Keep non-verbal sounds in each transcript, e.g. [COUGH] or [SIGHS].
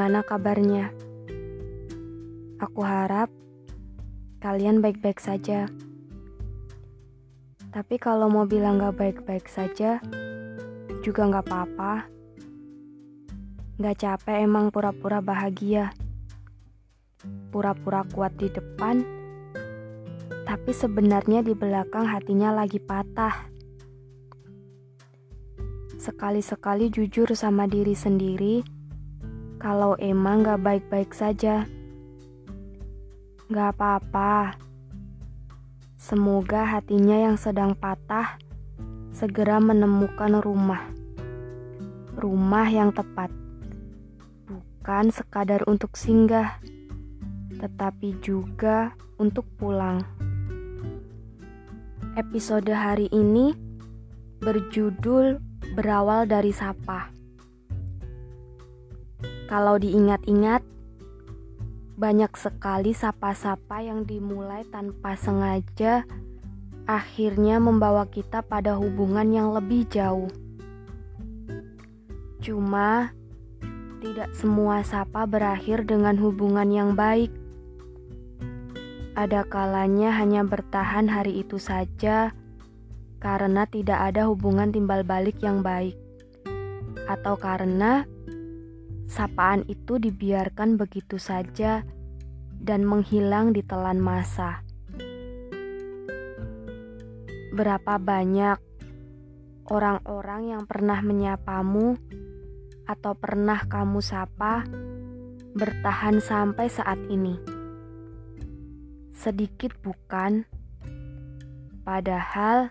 gimana kabarnya? Aku harap kalian baik-baik saja. Tapi kalau mau bilang gak baik-baik saja, juga gak apa-apa. Gak capek emang pura-pura bahagia. Pura-pura kuat di depan, tapi sebenarnya di belakang hatinya lagi patah. Sekali-sekali jujur sama diri sendiri, kalau emang gak baik-baik saja. Gak apa-apa. Semoga hatinya yang sedang patah segera menemukan rumah. Rumah yang tepat. Bukan sekadar untuk singgah, tetapi juga untuk pulang. Episode hari ini berjudul Berawal dari Sapa. Kalau diingat-ingat, banyak sekali sapa-sapa yang dimulai tanpa sengaja, akhirnya membawa kita pada hubungan yang lebih jauh. Cuma, tidak semua sapa berakhir dengan hubungan yang baik. Ada kalanya hanya bertahan hari itu saja karena tidak ada hubungan timbal balik yang baik, atau karena sapaan itu dibiarkan begitu saja dan menghilang di telan masa. Berapa banyak orang-orang yang pernah menyapamu atau pernah kamu sapa bertahan sampai saat ini? Sedikit bukan? Padahal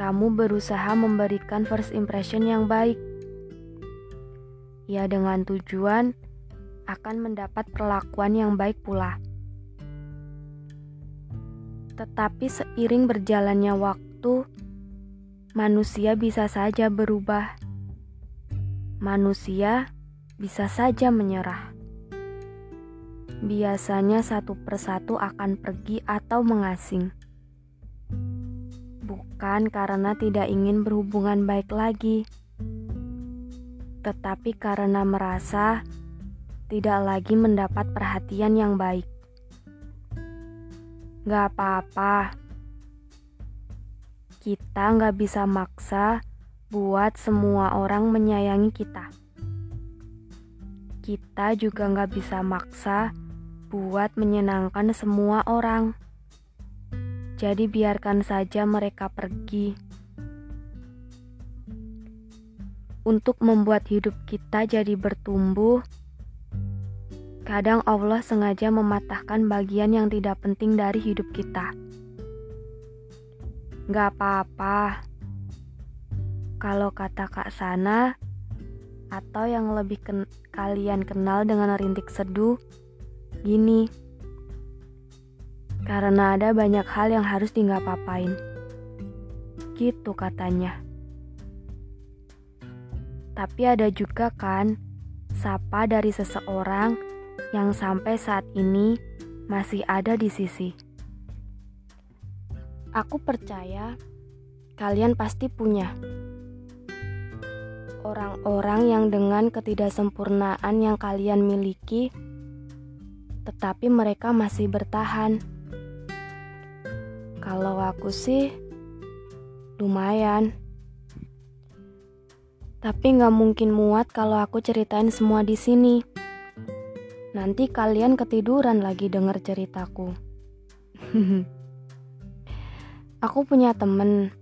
kamu berusaha memberikan first impression yang baik ya dengan tujuan akan mendapat perlakuan yang baik pula. Tetapi seiring berjalannya waktu, manusia bisa saja berubah. Manusia bisa saja menyerah. Biasanya satu persatu akan pergi atau mengasing. Bukan karena tidak ingin berhubungan baik lagi tetapi karena merasa tidak lagi mendapat perhatian yang baik. Gak apa-apa, kita gak bisa maksa buat semua orang menyayangi kita. Kita juga gak bisa maksa buat menyenangkan semua orang. Jadi biarkan saja mereka pergi. Untuk membuat hidup kita jadi bertumbuh, kadang Allah sengaja mematahkan bagian yang tidak penting dari hidup kita. Gak apa-apa, kalau kata Kak Sana, atau yang lebih ken kalian kenal dengan rintik seduh, gini. Karena ada banyak hal yang harus tinggal papain. Gitu katanya. Tapi ada juga kan sapa dari seseorang yang sampai saat ini masih ada di sisi. Aku percaya kalian pasti punya orang-orang yang dengan ketidaksempurnaan yang kalian miliki, tetapi mereka masih bertahan. Kalau aku sih, lumayan. Tapi nggak mungkin muat kalau aku ceritain semua di sini. Nanti kalian ketiduran lagi denger ceritaku. [LAUGHS] aku punya temen,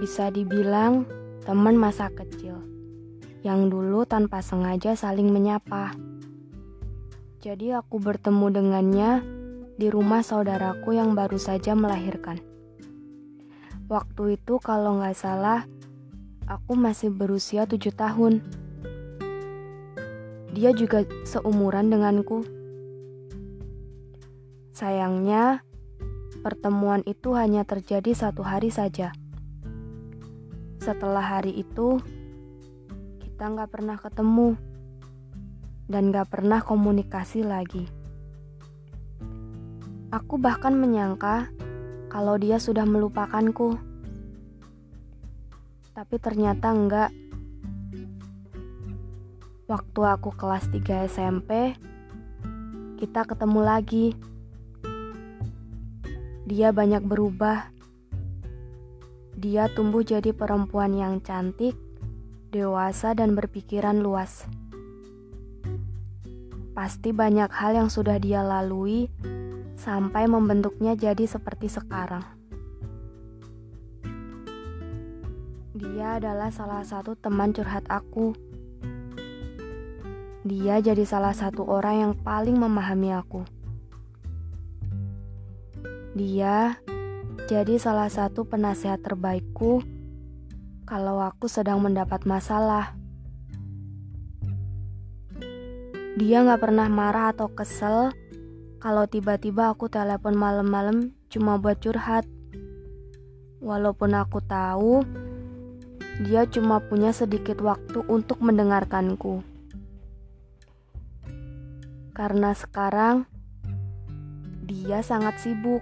bisa dibilang temen masa kecil, yang dulu tanpa sengaja saling menyapa. Jadi aku bertemu dengannya di rumah saudaraku yang baru saja melahirkan. Waktu itu kalau nggak salah aku masih berusia tujuh tahun. Dia juga seumuran denganku. Sayangnya, pertemuan itu hanya terjadi satu hari saja. Setelah hari itu, kita nggak pernah ketemu dan nggak pernah komunikasi lagi. Aku bahkan menyangka kalau dia sudah melupakanku tapi ternyata enggak. Waktu aku kelas 3 SMP, kita ketemu lagi. Dia banyak berubah. Dia tumbuh jadi perempuan yang cantik, dewasa, dan berpikiran luas. Pasti banyak hal yang sudah dia lalui sampai membentuknya jadi seperti sekarang. Adalah salah satu teman curhat aku. Dia jadi salah satu orang yang paling memahami aku. Dia jadi salah satu penasehat terbaikku kalau aku sedang mendapat masalah. Dia gak pernah marah atau kesel kalau tiba-tiba aku telepon malam-malam cuma buat curhat. Walaupun aku tahu dia cuma punya sedikit waktu untuk mendengarkanku. Karena sekarang dia sangat sibuk.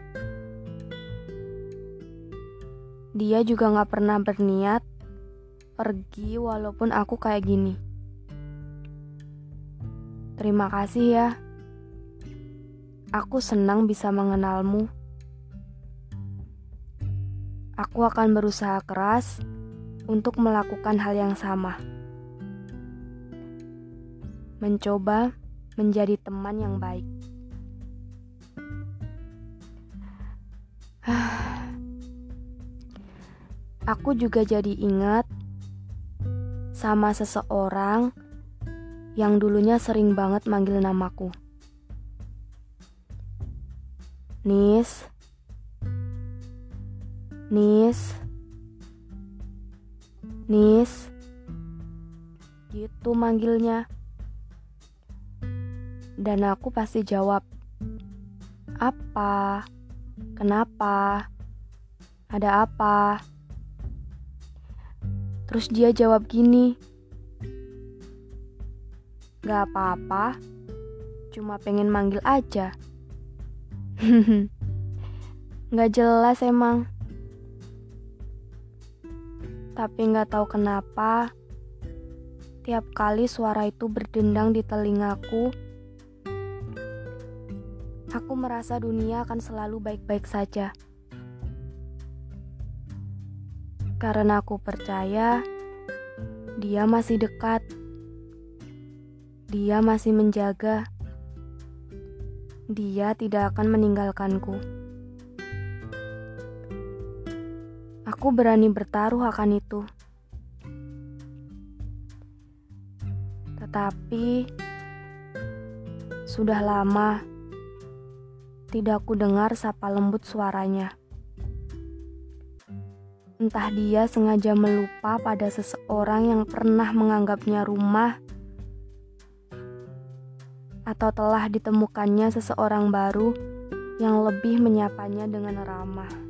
Dia juga gak pernah berniat pergi walaupun aku kayak gini. Terima kasih ya. Aku senang bisa mengenalmu. Aku akan berusaha keras untuk melakukan hal yang sama. Mencoba menjadi teman yang baik. [SIGHS] Aku juga jadi ingat sama seseorang yang dulunya sering banget manggil namaku. Nis, Nis, Nis, gitu manggilnya. Dan aku pasti jawab, apa? Kenapa? Ada apa? Terus dia jawab gini, Gak apa-apa, cuma pengen manggil aja. [LAUGHS] Gak jelas emang. Tapi gak tahu kenapa, tiap kali suara itu berdendang di telingaku, aku merasa dunia akan selalu baik-baik saja. Karena aku percaya dia masih dekat. Dia masih menjaga. Dia tidak akan meninggalkanku. Aku berani bertaruh akan itu. Tetapi sudah lama tidak ku dengar sapa lembut suaranya. Entah dia sengaja melupa pada seseorang yang pernah menganggapnya rumah, atau telah ditemukannya seseorang baru yang lebih menyapanya dengan ramah.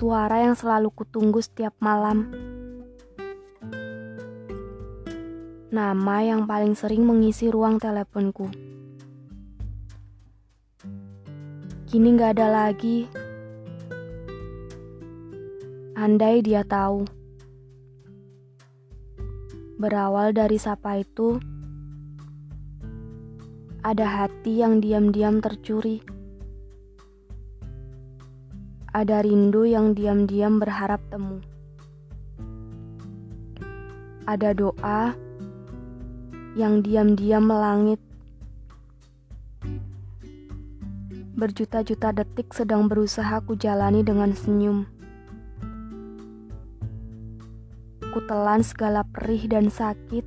Suara yang selalu kutunggu setiap malam. Nama yang paling sering mengisi ruang teleponku. Kini gak ada lagi. Andai dia tahu. Berawal dari sapa itu, ada hati yang diam-diam tercuri. Ada rindu yang diam-diam berharap temu. Ada doa yang diam-diam melangit Berjuta-juta detik sedang berusaha ku jalani dengan senyum. Ku telan segala perih dan sakit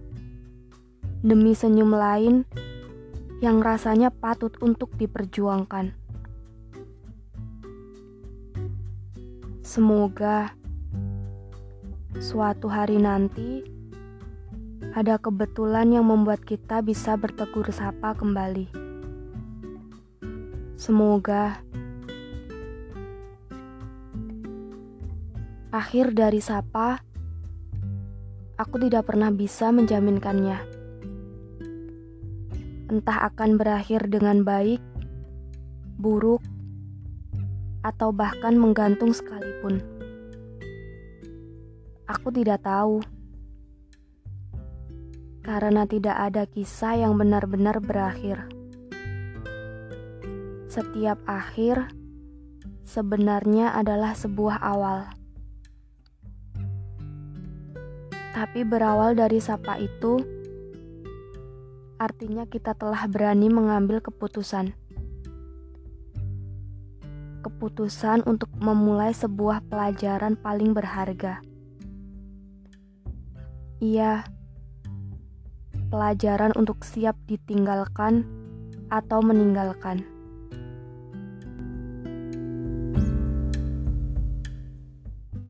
demi senyum lain yang rasanya patut untuk diperjuangkan. Semoga suatu hari nanti ada kebetulan yang membuat kita bisa bertegur sapa kembali. Semoga akhir dari sapa, aku tidak pernah bisa menjaminkannya. Entah akan berakhir dengan baik, buruk, atau bahkan menggantung sekalipun. Aku tidak tahu. Karena tidak ada kisah yang benar-benar berakhir. Setiap akhir sebenarnya adalah sebuah awal. Tapi berawal dari sapa itu, artinya kita telah berani mengambil keputusan. Keputusan untuk memulai sebuah pelajaran paling berharga. Iya, pelajaran untuk siap ditinggalkan atau meninggalkan.